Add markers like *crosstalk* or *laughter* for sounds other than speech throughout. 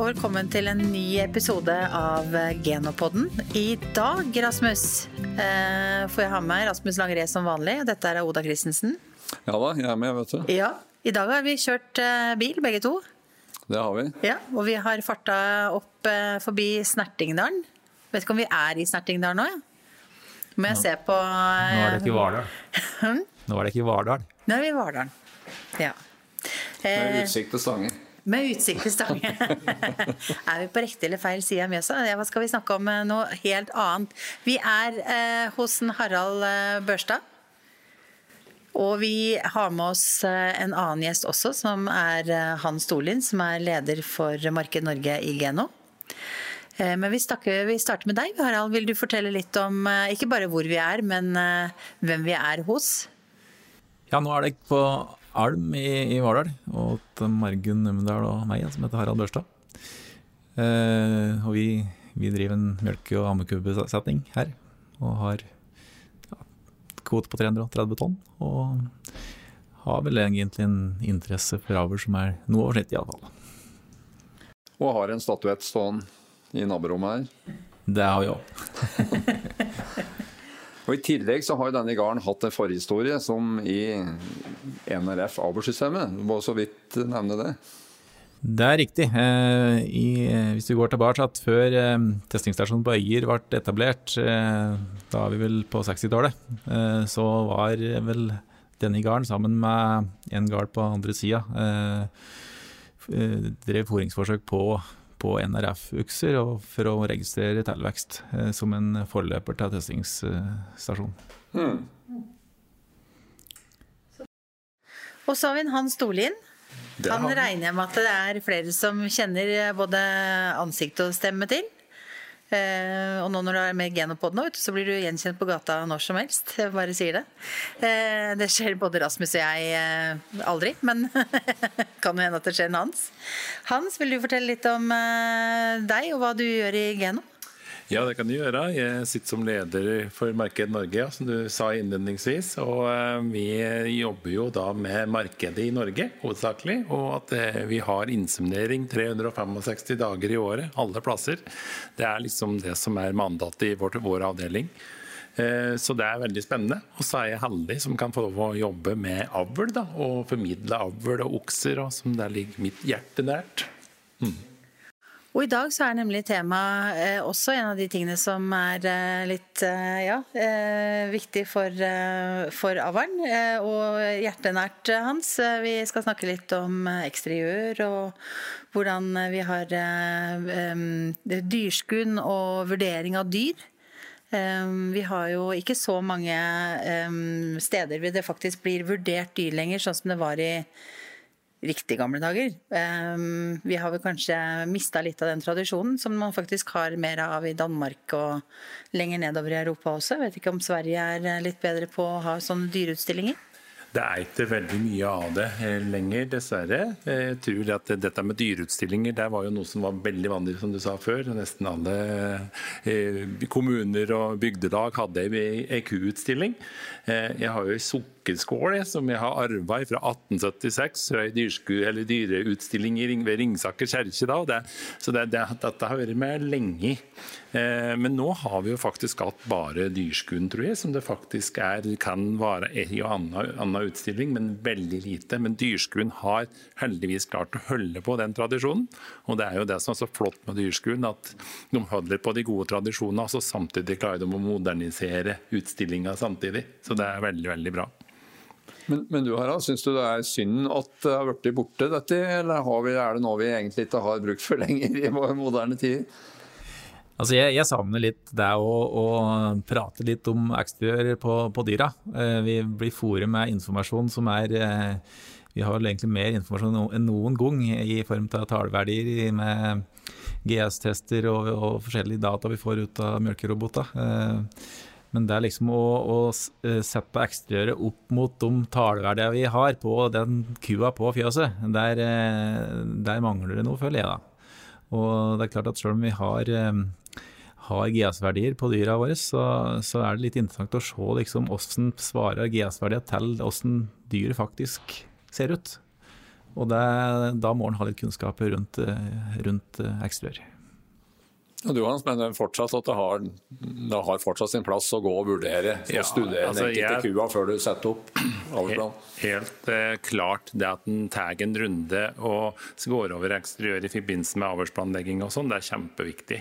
og velkommen til en ny episode av Genopodden. I dag, Rasmus, eh, får jeg ha med Rasmus Langré som vanlig. Dette er Oda Christensen. Ja da, jeg er med, vet du. Ja, I dag har vi kjørt eh, bil, begge to. Det har vi. Ja, Og vi har farta opp eh, forbi Snertingdalen. Vet ikke om vi er i Snertingdalen nå, ja. Må jeg se på Nå er det ikke Vardal. *laughs* Nå er det ikke Vardal. Nå er vi i Vardal, Ja. Med er utsikt til Stange. Med utsikt til Stange. *laughs* er vi på riktig eller feil side av Mjøsa? Ja, Hva skal vi snakke om eh, noe helt annet? Vi er eh, hos en Harald eh, Børstad. Og vi har med oss eh, en annen gjest også, som er Hans Storlien, som er leder for Marked Norge i Geno. Eh, Men vi, snakker, vi starter med deg, Harald. Vil du fortelle litt om ikke bare hvor vi er, men hvem vi er hos? Ja, nå er det på Alm i, i Vardal, og til Margunn Numedal og meg, som heter Harald Børstad. Eh, og vi, vi driver en melke- og ammekubbesetning her, og har ja, kvote på 330 tonn. Og har vel egentlig en interesse for avl som er noe over snittet, iallfall. Og har en statuett stående i naborommet her. Det har vi òg. *laughs* Og I tillegg så har denne gården hatt en forhistorie som i NRF avlssystemet. Du må så vidt nevne det. Det er riktig. Eh, i, eh, hvis vi går tilbake at før eh, testingsstasjonen på Øyer ble etablert, da er vi vel på 60-tallet, eh, så var vel denne gården sammen med en gard på andre sida drev fôringsforsøk på, på NRF-ukser for å registrere tilvekst eh, som en forløper til testingsstasjonen. Og så har vi en Hans Storlien. Han regner jeg med at det er flere som kjenner både ansikt og stemme til. Eh, og nå når du er med Genopod nå, så blir du gjenkjent på gata når som helst. Jeg bare sier det. Eh, det skjer både Rasmus og jeg eh, aldri, men *laughs* kan jo hende at det skjer en Hans. Hans, vil du fortelle litt om deg og hva du gjør i Geno? Ja, det kan du gjøre. Jeg sitter som leder for Marked Norge, som du sa innledningsvis. Og eh, vi jobber jo da med markedet i Norge, hovedsakelig. Og at eh, vi har inseminering 365 dager i året, alle plasser. Det er liksom det som er mandatet i vår, vår avdeling. Eh, Så det er veldig spennende. Og så er jeg heldig som kan få lov å jobbe med avl, og formidle avl og okser, og som der ligger mitt hjerte nært. Og i dag så er nemlig temaet eh, også en av de tingene som er eh, litt eh, ja, eh, viktig for, eh, for avlen. Eh, og hjertenært, Hans. Vi skal snakke litt om eksteriør og hvordan vi har dyrskunn og vurdering av dyr. Vi har jo ikke så mange steder hvor det faktisk blir vurdert dyr lenger, sånn som det var i riktig gamle dager. Ehm, vi har vel kanskje mista litt av den tradisjonen, som man faktisk har mer av i Danmark og lenger nedover i Europa også. Jeg vet ikke om Sverige er eh, litt bedre på å ha sånne dyreutstillinger? Det er ikke veldig mye av det eh, lenger, dessverre. Jeg tror at dette med dyreutstillinger det var jo noe som var veldig vanlig, som du sa før. Nesten alle eh, kommuner og bygdelag hadde ei kuutstilling. Eh, Jeg har jo ei sukkerskål som jeg har arva fra 1876, fra dyreutstilling ved Ringsaker kjerke. Det, så det, det, dette har vært med lenge. Eh, Men nå har vi jo faktisk hatt bare dyrskuen, tror jeg, som det faktisk er, kan være en annen, utstilling, men veldig lite. Men dyrskuen har heldigvis klart å holde på den tradisjonen. Og det er jo det som er så flott med dyrskuen, at de holder på de gode tradisjonene, og samtidig klarer de å modernisere utstillinga samtidig. Så det er veldig, veldig bra. Men, men du Harald, syns du det er synd at det har blitt borte, dette? Eller vi, er det noe vi egentlig ikke har brukt for lenger i vår moderne tid? Altså jeg, jeg savner litt det å, å prate litt om eksteriør på, på dyra. Eh, vi blir fòret med informasjon som er eh, Vi har egentlig mer informasjon enn noen gang i form av tallverdier med GS-tester og, og forskjellige data vi får ut av melkeroboter. Men det er liksom å, å eh, sette eksteriøret opp mot de tallverdiene vi har på den kua på fjøset, der, eh, der mangler det noe, føler jeg da. Og det er klart at selv om vi har, eh, har GS-verdier på dyra våre, så, så er det litt interessant å se liksom hvordan svarer GS-verdier til hvordan dyret faktisk ser ut. Og det, da må en ha litt kunnskap rundt, rundt eksteriør. Du Hans, mener fortsatt at det har, det har, fortsatt sin plass å gå og vurdere og ja, studere altså, den enkelte kua før du setter opp avlsplan? Helt, helt eh, klart det at en tar en runde og går over eksteriør i forbindelse med avlsplanlegging og sånn, det er kjempeviktig.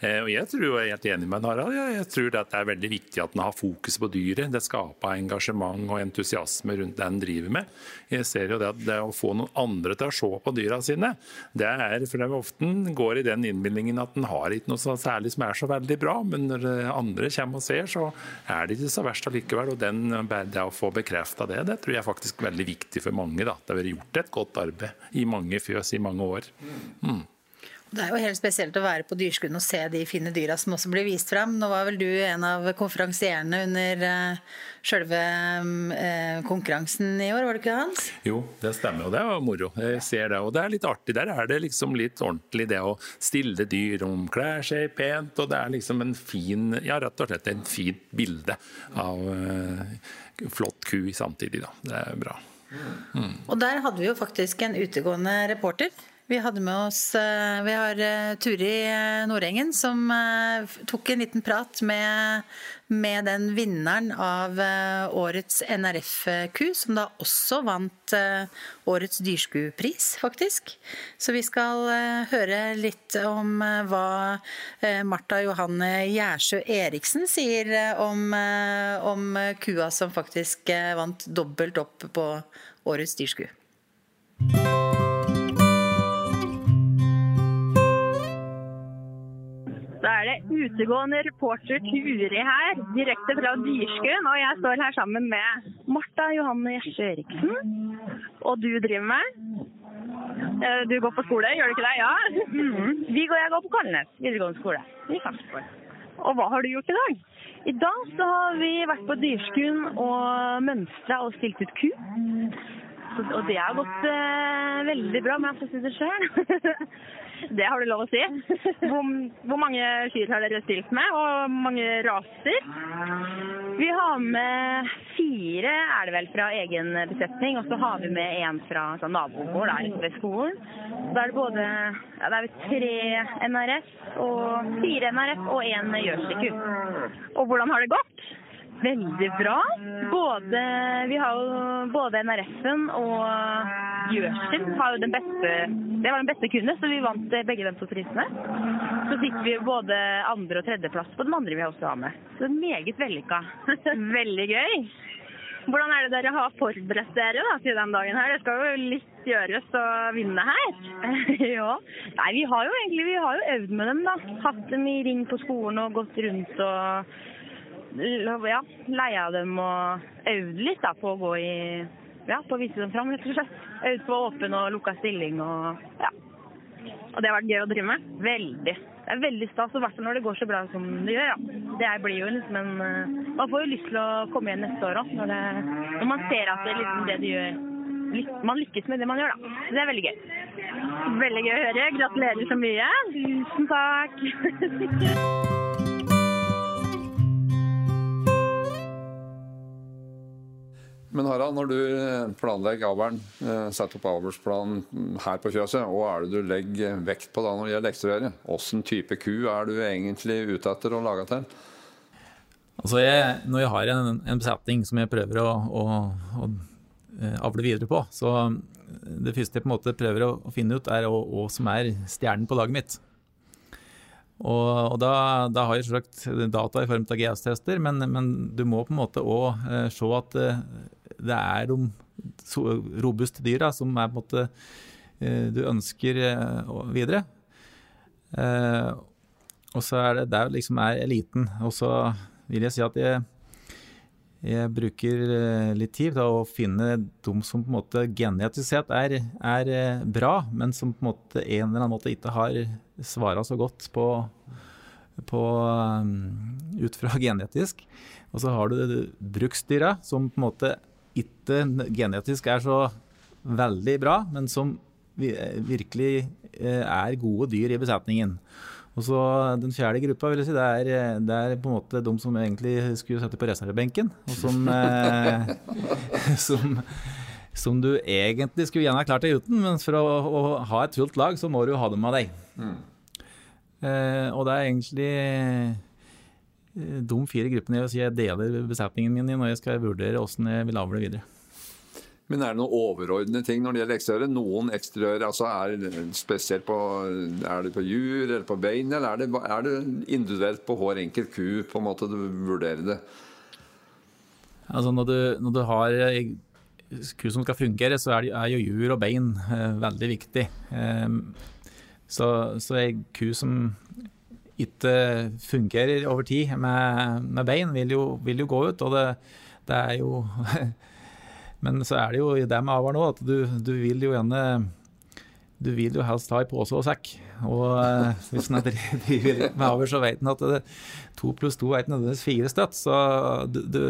Eh, og Jeg tror jeg er helt enig med Harald. Jeg tror det er veldig viktig at en har fokus på dyret. Det skaper engasjement og entusiasme rundt det en driver med. Jeg ser jo det at det å få noen andre til å se på dyra sine, det er for det ofte går i den innbillingen at en har ikke ikke noe særlig som er så veldig bra, men når andre kommer og ser, så er det ikke så verst allikevel. Og den, det å få bekrefta det, det tror jeg er faktisk veldig viktig for mange. Da. Det har vært gjort et godt arbeid i mange fjøs i mange år. Mm. Det er jo helt spesielt å være på Dyrskuen og se de fine dyra som også blir vist fram. Nå var vel du en av konferansierene under uh, sjølve uh, konkurransen i år, var det ikke Hans? Jo, det stemmer, og det var moro. Jeg ser det, og det er litt artig. Der er det liksom litt ordentlig det å stille dyr, om klær seg pent, og det er liksom en fin, ja rett og slett en fint bilde av uh, flott ku samtidig, da. Det er bra. Mm. Og der hadde vi jo faktisk en utegående reporter vi hadde med oss eh, Vi har eh, Turi eh, Nordengen som tok en liten prat med, med den vinneren av årets NRF-ku, som da også vant årets dyrskuepris, faktisk. Så vi skal høre litt om hva Marta Johanne Gjersjø Eriksen sier om, om kua som faktisk vant dobbelt opp på årets dyrsku. Utegående reporter Turi her, direkte fra Dyrskuen. Og jeg står her sammen med Marta Johanne Gjersjø Eriksen. Og du driver med? Eh, du går på skole, gjør du ikke det? Ja. Mm. Vi går, jeg går på Kalnes videregående skole i Sarpsborg. Og hva har du gjort i dag? I dag så har vi vært på Dyrskuen og mønstra og stilt ut ku. Og det har gått eh, veldig bra, om jeg får si det sjøl. *laughs* Det har du lov å si. Hvor, hvor mange kyr har dere stilt med, og mange raser? Vi har med fire er det vel fra egen besetning, og så har vi med en fra sånn, nabogård der ved skolen. Da er det både ja, det er tre NRF, og fire NRF og én Jørsiku. Og hvordan har det gått? Veldig bra. Både, vi har jo både NRF-en og Gjørsel har jo den beste Det var den beste kunden, så vi vant begge de to prisene. Så fikk vi både andre- og tredjeplass på den andre vi også har med. Så meget vellykka. *laughs* Veldig gøy. Hvordan er det dere har forberedt dere da, til den dagen her? Det skal jo litt gjøres å vinne her. *laughs* ja. Nei, vi har jo egentlig vi har jo øvd med dem, da. Hatt dem i ring på skolen og gått rundt og ja, leia dem og øvd litt da, på å gå i ja, på å vise dem fram, rett og slett. Øvd på åpen og lukka stilling og ja. Og det har vært gøy å drive med. Veldig. Det er veldig stas, i hvert fall når det går så bra som det gjør. ja. Det blir jo liksom en uh, Man får jo lyst til å komme igjen neste år òg, når, når, man ser at det, liksom, det de gjør Man lykkes med det man gjør, da. Så det er veldig gøy. Veldig gøy å høre. Gratulerer så mye. Tusen takk. *laughs* Men Harald, når du eh, planlegger avlen, eh, setter opp avlsplan her på fjøset, hva er det du legger vekt på da når det gjelder eksteriøret? Hvilken type ku er du egentlig ute etter å lage til? Altså jeg, når jeg har en, en, besetning som jeg prøver å, å, å, eh, avle videre på, så det første jeg på en måte prøver å, å finne ut, er hva som er stjernen på laget mitt. Og, og da, da, har jeg selvsagt data i form av GS-tester, men, men, du må på en måte òg se at det er de robuste dyra som er på en måte eh, du ønsker eh, videre. Eh, og så er det der liksom er eliten. Og så vil jeg si at jeg, jeg bruker litt tid til å finne de som på en måte genetisk sett er, er, bra, men som på en måte en eller annen måte ikke har svara så godt på, på ut fra *laughs* genetisk. Og så har du bruksdyra, som på en måte ikke genetisk er så veldig bra, men som virkelig eh, er gode dyr i besetningen. Og så Den fjerde gruppa vil jeg si, det er, det er på en måte de som egentlig skulle sette på reservebenken. Og som, eh, *laughs* som som du egentlig skulle gjerne ha klart deg uten, men for å, å, ha et fullt lag, så må du ha dem av deg. Mm. Eh, og det er egentlig eh, de fire gruppene jeg, jeg deler besetningen min i når jeg skal vurdere hvordan jeg vil avle videre. Men er det noen overordnede ting når det gjelder eksteriøret? Noen eksteriører, altså er spesielt på Er det på jur eller på bein, eller er det, er det individuelt på hver enkelt ku på en måte du vurderer det? Altså når du, når du har ku som skal fungere, så er, det, er jo jur og bein eh, veldig viktig. Eh, så, så ei ku som ikke fungerer over tid med, med bein, vil jo, vil jo, gå ut. Og det, det er jo *laughs* Men så er det jo det med avl nå, at du, du, vil jo gjerne Du vil jo helst ha i pose og sekk. Og eh, hvis en *laughs* driver med avl, så vet en at to pluss to er ikke nødvendigvis fire støtt. Så du, du,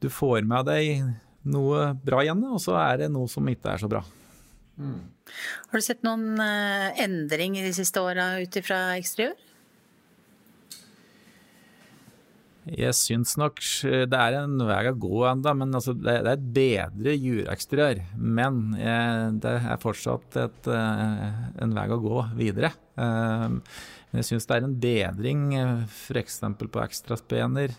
du, får med deg noe bra igjen, og så er det noe som ikke er så bra. Mm. Har du sett noen uh, endring de siste åra ut ifra eksteriør? Jeg syns nok det er en vei å gå enda, men altså det, er et bedre jureksteriør. Men jeg, det er fortsatt et, eh, en vei å gå videre. Eh, men jeg syns det er en bedring f.eks. på ekstraspener.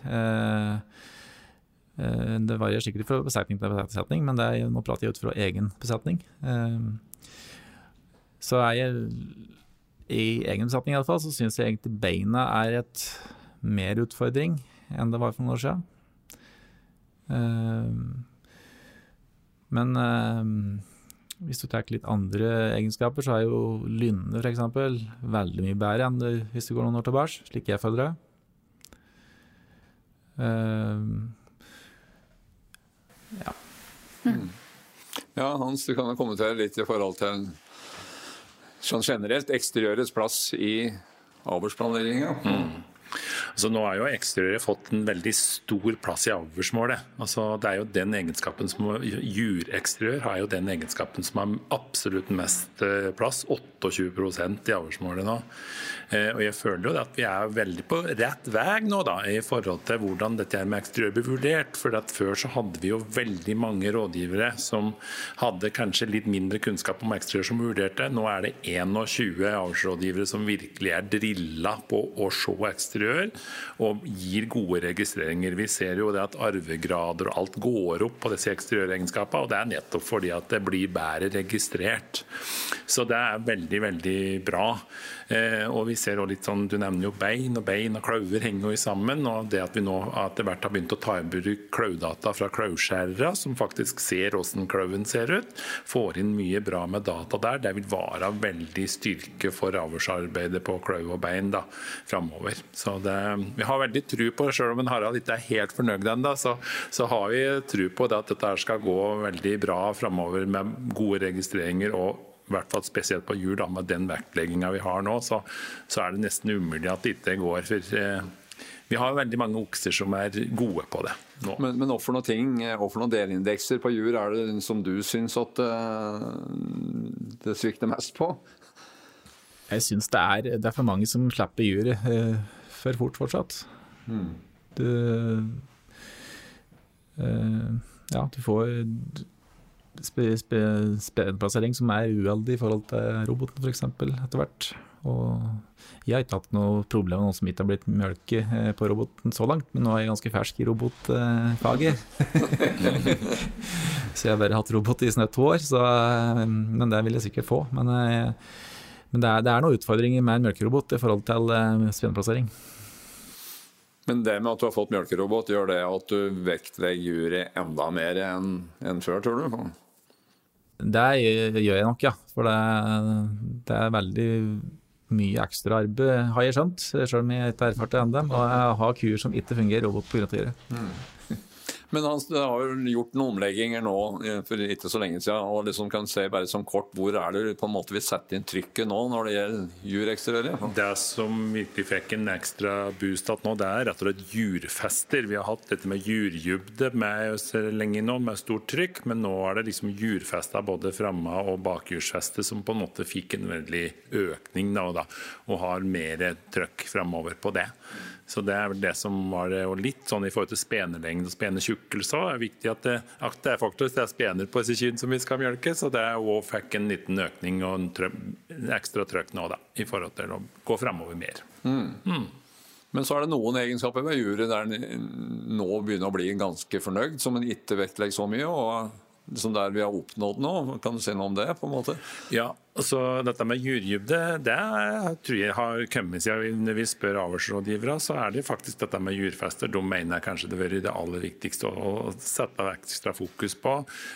Det varierer sikkert fra besetning til besetning, men er, nå prater jeg ut fra egen besetning. Så er jeg i egen besetning iallfall, så syns jeg egentlig beina er et mer utfordring enn det var for noen år siden. Uh, men hvis du tar litt andre egenskaper, så er jo lynne f.eks. veldig mye bedre enn det, hvis du går noen år tilbake, slik jeg føler det. Mm. Ja, Hans, du kan jo kommentere litt i forhold til sånn generelt eksteriørets plass i avlsplanlegginga. Mm. Altså, nå har jo eksteriøret fått en veldig stor plass i avlsmålet. Altså, det er jo den egenskapen som Jureksteriør har jo den egenskapen som har absolutt mest eh, plass. 28% i avlsmålet nå. Eh, og jeg føler jo at vi er veldig på rett vei nå da, i forhold til hvordan dette med eksteriør blir vurdert. For før så hadde vi jo veldig mange rådgivere som hadde kanskje litt mindre kunnskap om eksteriør som vurderte. Nå er det 21 avlsrådgivere som virkelig er drilla på å se eksteriør og gir gode registreringer. Vi ser jo det at arvegrader og alt går opp på disse eksteriøregenskapene, og det er nettopp fordi at det blir bedre registrert. Så det er veldig, veldig bra. Eh, og vi ser litt sånn, Du nevner jo bein, og bein og klauver henger jo sammen. og Det at vi nå etter hvert har begynt å ta i bruk klaudata fra klauvskjærere, som faktisk ser hvordan klauven ser ut, får inn mye bra med data der, det vil være veldig styrke for avlsarbeidet på klauv og bein da, framover. Så det, vi har veldig tro på, selv om Harald ikke er helt fornøyd ennå, så, så, har vi tro på det at dette skal gå veldig bra framover med gode registreringer. og i hvert fall spesielt på jul, med den vektlegginga vi har nå, så, så, er det nesten umulig at det ikke går. For eh, vi har veldig mange okser som er gode på det nå. Men, men hvorfor noen ting, hvorfor noen delindekser på jur er det som du syns at uh, det svikter mest på? Jeg syns det, det, er for mange som slipper juret uh, for fort fortsatt. Mm. Du uh, Ja, du får spedplassering som er uheldig i forhold til roboten f.eks. etter hvert. Og jeg har ikke hatt noe problem med noen som ikke har blitt mjølke eh, på roboten så langt, men nå er jeg ganske fersk i robotfaget. *laughs* så jeg har bare hatt robot i snøtt to år, så, eh, men det vil jeg sikkert få. Men, eh, men det, er, det er noen utfordringer med en mjølkerobot i forhold til spedplassering. Men det med at du har fått mjølkerobot, gjør det at du vektlegger jury enda mer enn, en før, tror du? Det gjør jeg nok, ja. For det, det er veldig mye ekstra arbeid, har jeg skjønt. Selv om jeg ikke har erfart det ennå. Og jeg har kuer som ikke fungerer robot pga. det. Mm. Men han har jo gjort noen omlegginger nå eh, for ikke så lenge siden. og liksom kan se bare som kort, Hvor er det på en måte vi setter inn trykket nå når det gjelder jureksteriøret? Det som virkelig fikk en ekstra boost nå, det er rett og slett jurfester. Vi har hatt dette med jurjubde med lenge nå, med stort trykk. Men nå er det liksom jurfester både framme- og bakjursfester som på en måte fikk en veldig økning da, da, og har mer trøkk framover på det. Så det er vel det som var det, og litt sånn i forhold til spenelengde og spenetjukk tjukkelse òg. Det er viktig at det, at det er faktisk det er spener på disse kyrne som vi skal mjølke. Så det òg fikk en liten økning og en, trø, ekstra trøkk nå, da, i forhold til å gå framover mer. Mm. Mm. Men så er det noen egenskaper ved juret der en nå begynner å bli ganske fornøyd, som en ikke vektlegger så mye. og som der vi har oppnådd nå. Kan du si noe om det? på en måte? Ja, så dette med jurydybde, det tror jeg har kommet siden når vi spør avlsrådgivere, så er det faktisk dette med jurfester. De mener kanskje det har vært det aller viktigste å sette ekstra fokus på.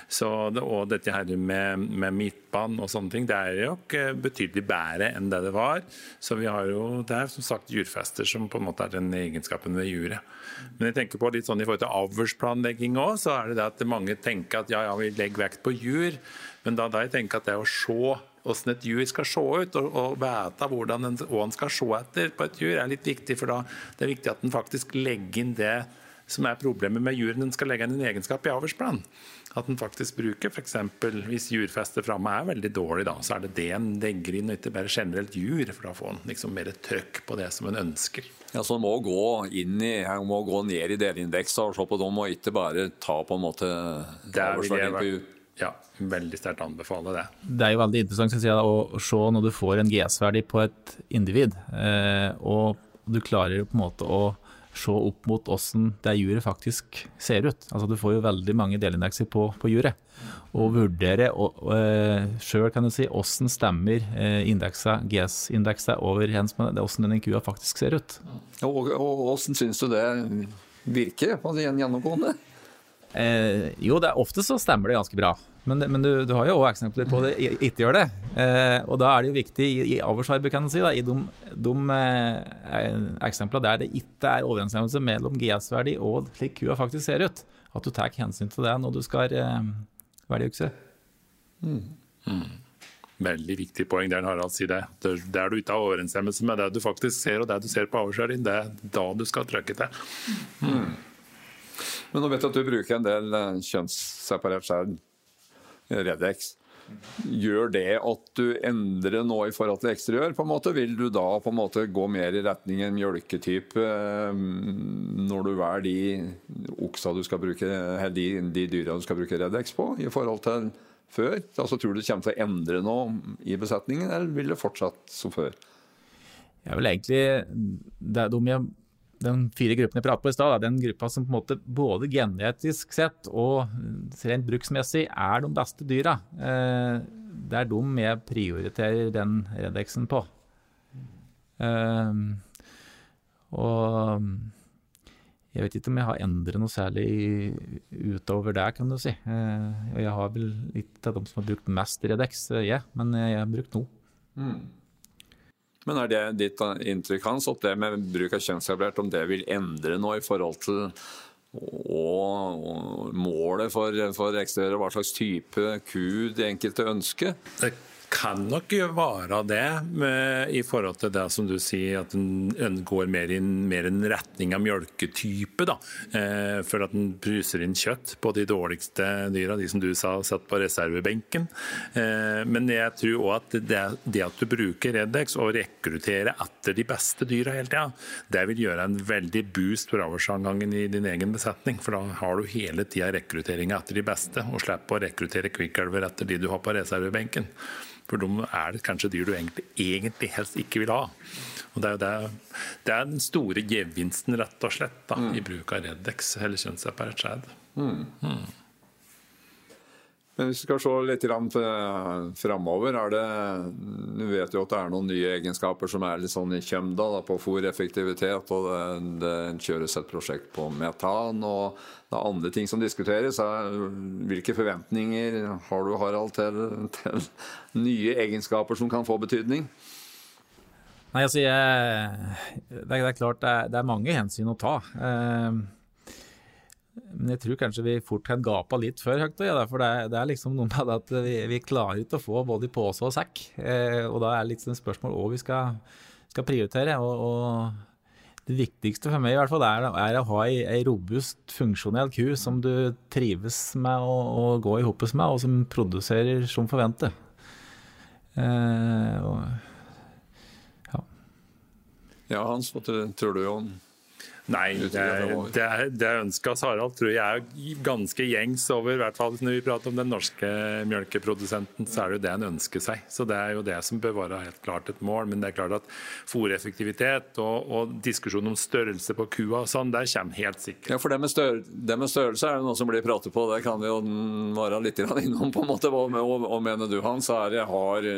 Så det, og dette her med, med midtbanen og sånne ting, det er jo betydelig bedre enn det det var. Så vi har jo, det er som sagt jurfester som på en måte er den egenskapen ved juret. Men jeg tenker på litt sånn i forhold til avlsplanlegging òg, så er det det at mange tenker at ja, ja, vi legger vekt på jur. Men da, da jeg tenker at det å se hvordan et jur skal se ut, og, og vite hvordan en, hva en skal se etter på et jur, er litt viktig. For da det er viktig at en faktisk legger inn det som er problemet med juren. den skal legge inn en egenskap i avlsplan. At den faktisk bruker f.eks. hvis jurfestet framme er veldig dårlig, da, så er det det en legger inn, og ikke bare generelt jur. For da får en liksom mer trøkk på det som en ønsker. Ja, Så en må gå inn i, en må gå ned i delindekser og se på dem, og ikke bare ta på en måte avlsverdien på jur? Ja, veldig sterkt anbefale det. Det er jo veldig interessant jeg, å se når du får en GS-verdi på et individ, eh, og du klarer på en måte å se opp mot hvordan det juret faktisk ser ut. Altså Du får jo veldig mange delindekser på, på juret. Og vurdere og, og, eh, sjøl kan du si hvordan stemmer eh, indeksa, GS-indeksa overens med hvordan denne kua faktisk ser ut. Og, og Hvordan syns du det virker på den gjennomgående? Eh, jo, det er, ofte så stemmer det ganske bra. Men, men du, du, har jo òg eksempler på det ikke gjør det. Eh, og da er det jo viktig i, i avlsarbeid, kan du si, da, i de, de eh, eksemplene der det ikke er overensstemmelse mellom GS-verdi og slik kua faktisk ser ut, at du tar hensyn til det når du skal eh, verdiøkse. Mm. Mm. Veldig viktig poeng der Harald sier det. Der du ikke har overensstemmelse med det du faktisk ser, og det du ser på avlsverdien, det er da du skal trykke til. Mm. Men nå vet jeg at du bruker en del eh, kjønnsseparert skjær, Redex. Gjør det at du endrer nå i forhold til eksteriør? på en måte? Vil du da på en måte gå mer i retning en mjølketype eh, når du velger de oksa du skal bruke, de, de dyra du skal bruke Redex på, i forhold til før? Altså, tror du det kommer til å endre noe i besetningen, eller vil det fortsatt som før? Jeg vil egentlig Det er de jeg den fire gruppene jeg pratet på i stad, den gruppa som på en måte både genetisk sett og rent bruksmessig er de beste dyra. Eh, det er dem jeg prioriterer den Redexen på. Eh, og jeg vet ikke om jeg har endret noe særlig utover det, kan du si. Eh, jeg har vel litt av dem som har brukt mest Redex, jeg, men jeg har brukt noe. Mm. Men er det ditt inntrykk Hans, at det med bruk av kjønnsetablert, om det vil endre noe i forhold til og målet for, for eksteriøret, hva slags type ku de enkelte ønsker? Det kan nok være det, med, i forhold til det som du sier, at en går mer i en retning av mjølketype. eh, For at en bruser inn kjøtt på de dårligste dyra, de som du sa satt på reservebenken. Eh, men jeg tror òg at det, det, at du bruker Redex og rekrutterer etter de beste dyra hele tida, det vil gjøre en veldig boost for avlsavgangen i din egen besetning. For da har du hele tida rekrutteringa etter de beste, og slipper å rekruttere kvikkelver etter de du har på reservebenken. For de er kanskje dyr du egentlig, egentlig helst ikke vil ha. Og det, er det, det er den store gevinsten rett og slett da, mm. i bruk av Redex eller kjønnsseparert skjedd. Mm. Mm. Men hvis vi skal se litt framover, er det Du vet jo at det er noen nye egenskaper som er litt sånn i kjømda da, på fòreffektivitet. Og det, det kjøres et prosjekt på metan. Og det er andre ting som diskuteres. Hvilke forventninger har du, Harald, til, til nye egenskaper som kan få betydning? Nei, altså, jeg, det, er, det, er, klart det er, det er mange hensyn å ta. Eh, men jeg tror kanskje vi fort kan gape litt før Høgtøy. Ja, for det er, det er, liksom noe med at vi, vi klarer ikke å få både i pose og sekk. Eh, og da er det litt sånn spørsmål hva vi skal, skal prioritere. Og, og, det viktigste for meg i hvert fall er, er å ha ei, ei, robust, funksjonell ku som du trives med å, å gå i hoppes med, og som produserer som forventet. Eh, og, ja. ja, Hans, hva tror du om Nei, det, det, det ønsket hos Harald tror jeg er ganske gjengs over, i hvert fall når vi prater om den norske mjølkeprodusenten, så er det jo det en ønsker seg. Så det er jo det som bør være helt klart et mål. Men det er klart at fòreffektivitet og, og diskusjon om størrelse på kua og sånn, der kommer helt sikkert. Ja, for det med, størrelse, det med, størrelse er det noe som blir pratet på, det kan vi jo være litt innom på en måte. Hva, mener du Hans? Er, har,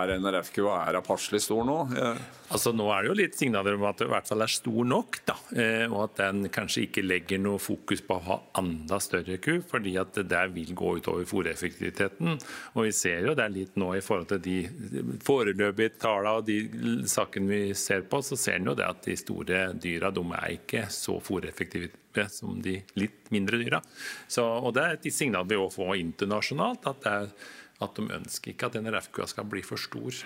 er NRF-kua er passelig stor nå? Ja. Altså Nå er det jo litt signaler om at det i hvert fall er stor nok. da. Eh, og at den kanskje ikke legger noe fokus på å ha enda større ku, fordi at det der vil gå utover fôreffektiviteten. Og vi ser jo det er litt nå i forhold til de foreløpige tallene og de sakene vi ser på, så ser en jo det at de store dyra de er ikke så fôreffektive som de litt mindre dyra. Så, og det er et signal vi òg får internasjonalt, at, er, at de ønsker ikke at NRF-kua skal bli for stor.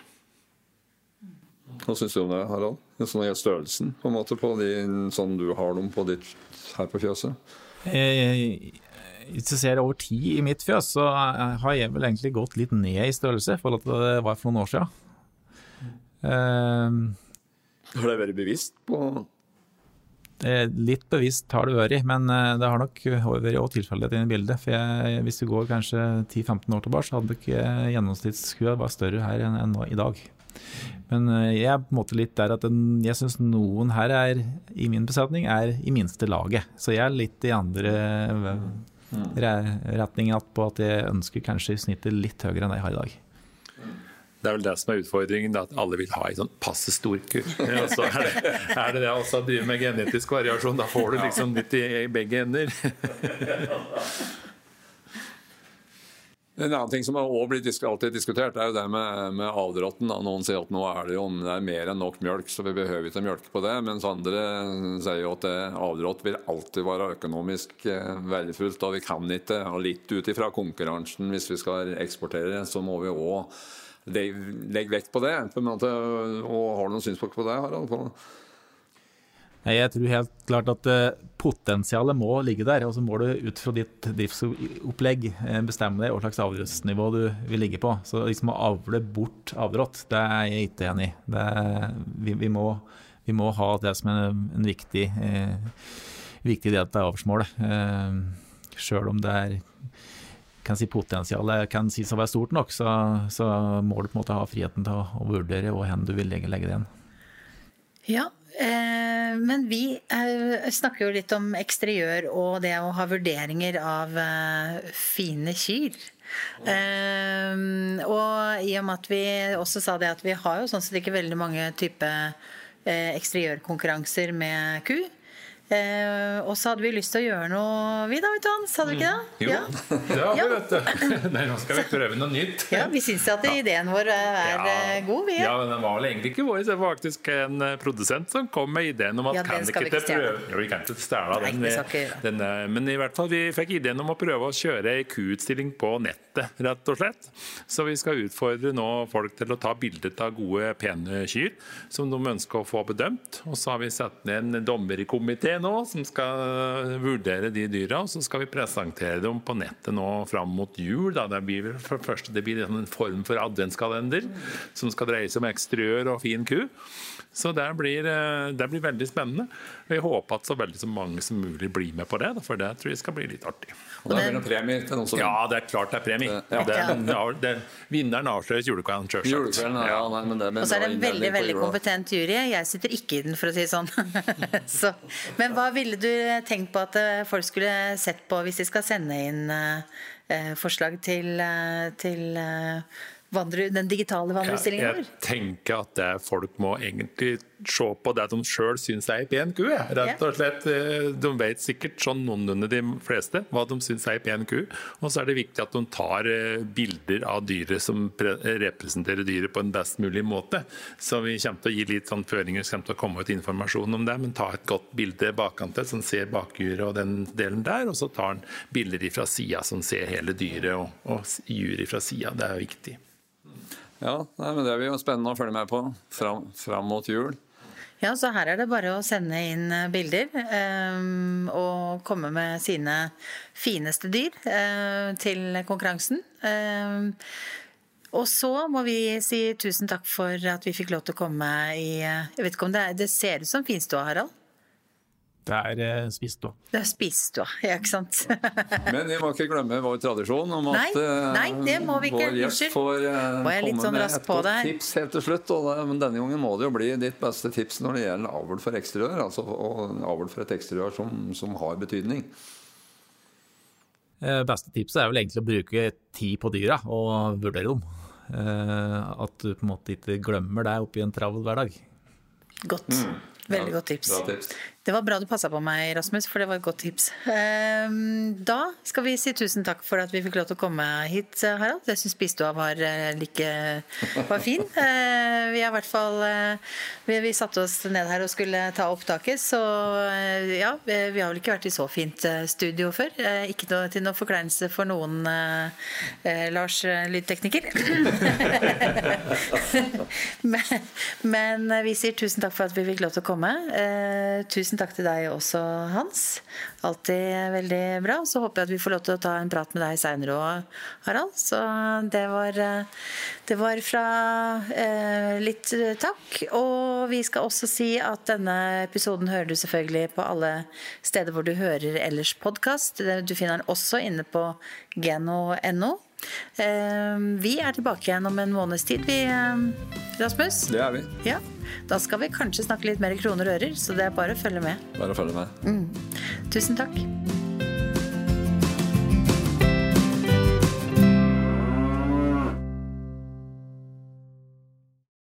Hva syns du om det, Harald? Sånn størrelsen på en måte på de, sånn du har dem på ditt her på fjøset? Hvis du ser over tid i mitt fjøs, så har jeg vel egentlig gått litt ned i størrelse i forhold til det var for noen år siden. Uh, har det vært bevisst på Litt bevisst har det vært, men eh, det har nok vært òg tilfeldighet i bildet. For jeg, hvis du går kanskje 10-15 år tilbake, så hadde ikke gjennomsnittskua vært større her enn, enn i dag. Men eh, jeg er på en måte litt der at den, jeg syns noen her er, i min besetning er i minste laget. Så jeg er litt i andre mm. retning på at jeg ønsker kanskje snittet litt høyere enn det jeg har i dag. Det er vel det som er utfordringen, at alle vil ha ei sånn passe stor ku. *laughs* Ja, så er det, er det det også å drive med genetisk variasjon. Da får du liksom litt i begge ender. *laughs* En annen ting som også blir alltid diskutert, er jo det med, med avdråtten. Noen sier at nå er det jo det er mer enn nok mjølk, så vi behøver ikke mjølke på det. Mens andre sier jo at avdrått vil alltid være økonomisk eh, verdifullt. Og vi kan ikke, og litt ut ifra konkurransen, hvis vi skal eksportere, så må vi òg legge vekt på det. På måte, og Har du noen synspunkter på det, Harald? Jeg tror helt klart at eh, potensialet må ligge der. Og så må du ut fra ditt driftsopplegg eh, bestemme deg hva slags avdråttsnivå du vil ligge på. Så liksom å avle bort avdrått, det er jeg ikke enig i. Vi, vi, vi, må, ha det som en, en viktig, eh, viktig del av avlsmålet. Eh, Sjøl om det er kan si potensialet kan sies å være stort nok, så, så, må du på en måte ha friheten til å, å vurdere hvor hen du vil legge, legge det igjen. Ja, men vi eh, snakker jo litt om eksteriør og det å ha vurderinger av eh, fine kyr. Og i og med at vi også sa det at vi har jo sånn sett ikke veldig mange type eksteriørkonkurranser med ku. Eh, og så hadde vi lyst til å gjøre noe, vi da, vet du Hans? Hadde vi ikke det? Jo, ja. det har vi, vet du. *laughs* Nei, nå skal vi prøve noe nytt. Ja, Vi syns at ideen vår er ja. Eh, god, vi. Ja, men den var vel egentlig ikke vår. Det var faktisk en eh, produsent som kom med ideen om at ja, kan ikke, ikke prøve Jo, vi kan ikke stjele den. Den, men i hvert fall, vi fikk ideen om å prøve å kjøre ei kuutstilling på nettet, rett og slett. Så vi skal utfordre nå folk til å ta bilde av gode, pene kyr som de ønsker å få bedømt. Og så har vi satt ned en dommer i komiteen nå som skal vurdere de dyra. Og så skal vi presentere dem på nettet nå fram mot jul. Da. Det blir for første det blir en form for adventskalender som skal dreie seg om eksteriør og fin ku. Så det blir, eh, det blir veldig spennende. Og jeg håper at så veldig så mange som mulig blir med på det, for det tror jeg skal bli litt artig. Og det blir noen premier til noen som Ja, det er klart det er premie. Ja. Det, det, vinneren avsløres julekvelden, sjølsagt. Ja, og så er det en veldig veldig kompetent jury. Jeg sitter ikke i den, for å si det sånn. *laughs* så, men hva ville du tenkt på at eh, folk skulle sett på hvis de skal sende inn uh, forslag til, uh, til uh, vandre, den digitale vandreutstillingen vår? Jeg tenker at det folk må egentlig se på det de sjøl syns er ei pen ku. Rett og slett. Eh, de vet sikkert sånn noenlunde de fleste hva de syns er ei pen ku. Og så er det viktig at de tar eh, bilder av dyret som representerer dyret på en best mulig måte. Så vi kommer til å gi litt sånn føringer, så kommer til å komme ut informasjon om det. Men ta et godt bilde bakantil som ser bakjuret og den delen der. Og så tar han bilder fra sida som ser hele dyret og, og juret fra sida. Det er viktig. Ja, nei, men Det blir jo spennende å følge med på fram, fram, mot jul. Ja, så Her er det bare å sende inn eh, bilder um, og komme med sine fineste dyr uh, til konkurransen. Um, og så må vi si tusen takk for at vi fikk lov til å komme i Jeg vet ikke om det, er, det ser ut som finstua, Harald? Det er spist spisestua. Det er spisestua, ja, ikke sant. *laughs* Men vi må ikke glemme vår tradisjon om Nei, at eh, nei, det må vi ikke. vår gjest får eh, komme sånn med et på godt tips helt til slutt. Og det, men denne gangen må det jo bli ditt beste tips når det gjelder avl for eksteriør. Altså og avl for et eksteriør som, som har betydning. Eh, Beste tipset er vel egentlig å bruke tid på dyra og vurdere dem. Eh, At du på en måte ikke glemmer deg oppi en travel hverdag. Godt. Veldig Ja, godt tips. Bra tips. Det var bra du passa på meg, Rasmus, for det var et godt tips. Ehm, Da skal vi si tusen takk for at vi fikk lov til å komme hit, Harald. Jeg syns bistua var eh, like var fin. *laughs* Eh, Vi har i hvert fall eh, vi, vi satte oss ned her og skulle ta opptaket, så eh, ja, vi har vel ikke vært i så fint eh, studio før. Eh, Ikke noe, til noe forkleinelse for noen, eh, eh, Lars eh, lydtekniker. *laughs* *laughs* men, men vi sier tusen takk for at vi fikk lov til å komme. Eh, tusen takk til deg også, Hans. Alltid veldig bra. Så håper jeg at vi får lov til å ta en prat med deg seinere òg, Harald. Så det var, det var fra eh, litt takk. Og vi skal også si at denne episoden hører du selvfølgelig på alle steder hvor du hører ellers podkast. Du finner den også inne på geno.no. Eh, Vi er tilbake igjen om en måneds tid, vi, eh, Rasmus. Det er vi. Ja, Da skal vi kanskje snakke litt mer kroner og ører, så det er bare å følge med. Bare å følge med. Tusen takk.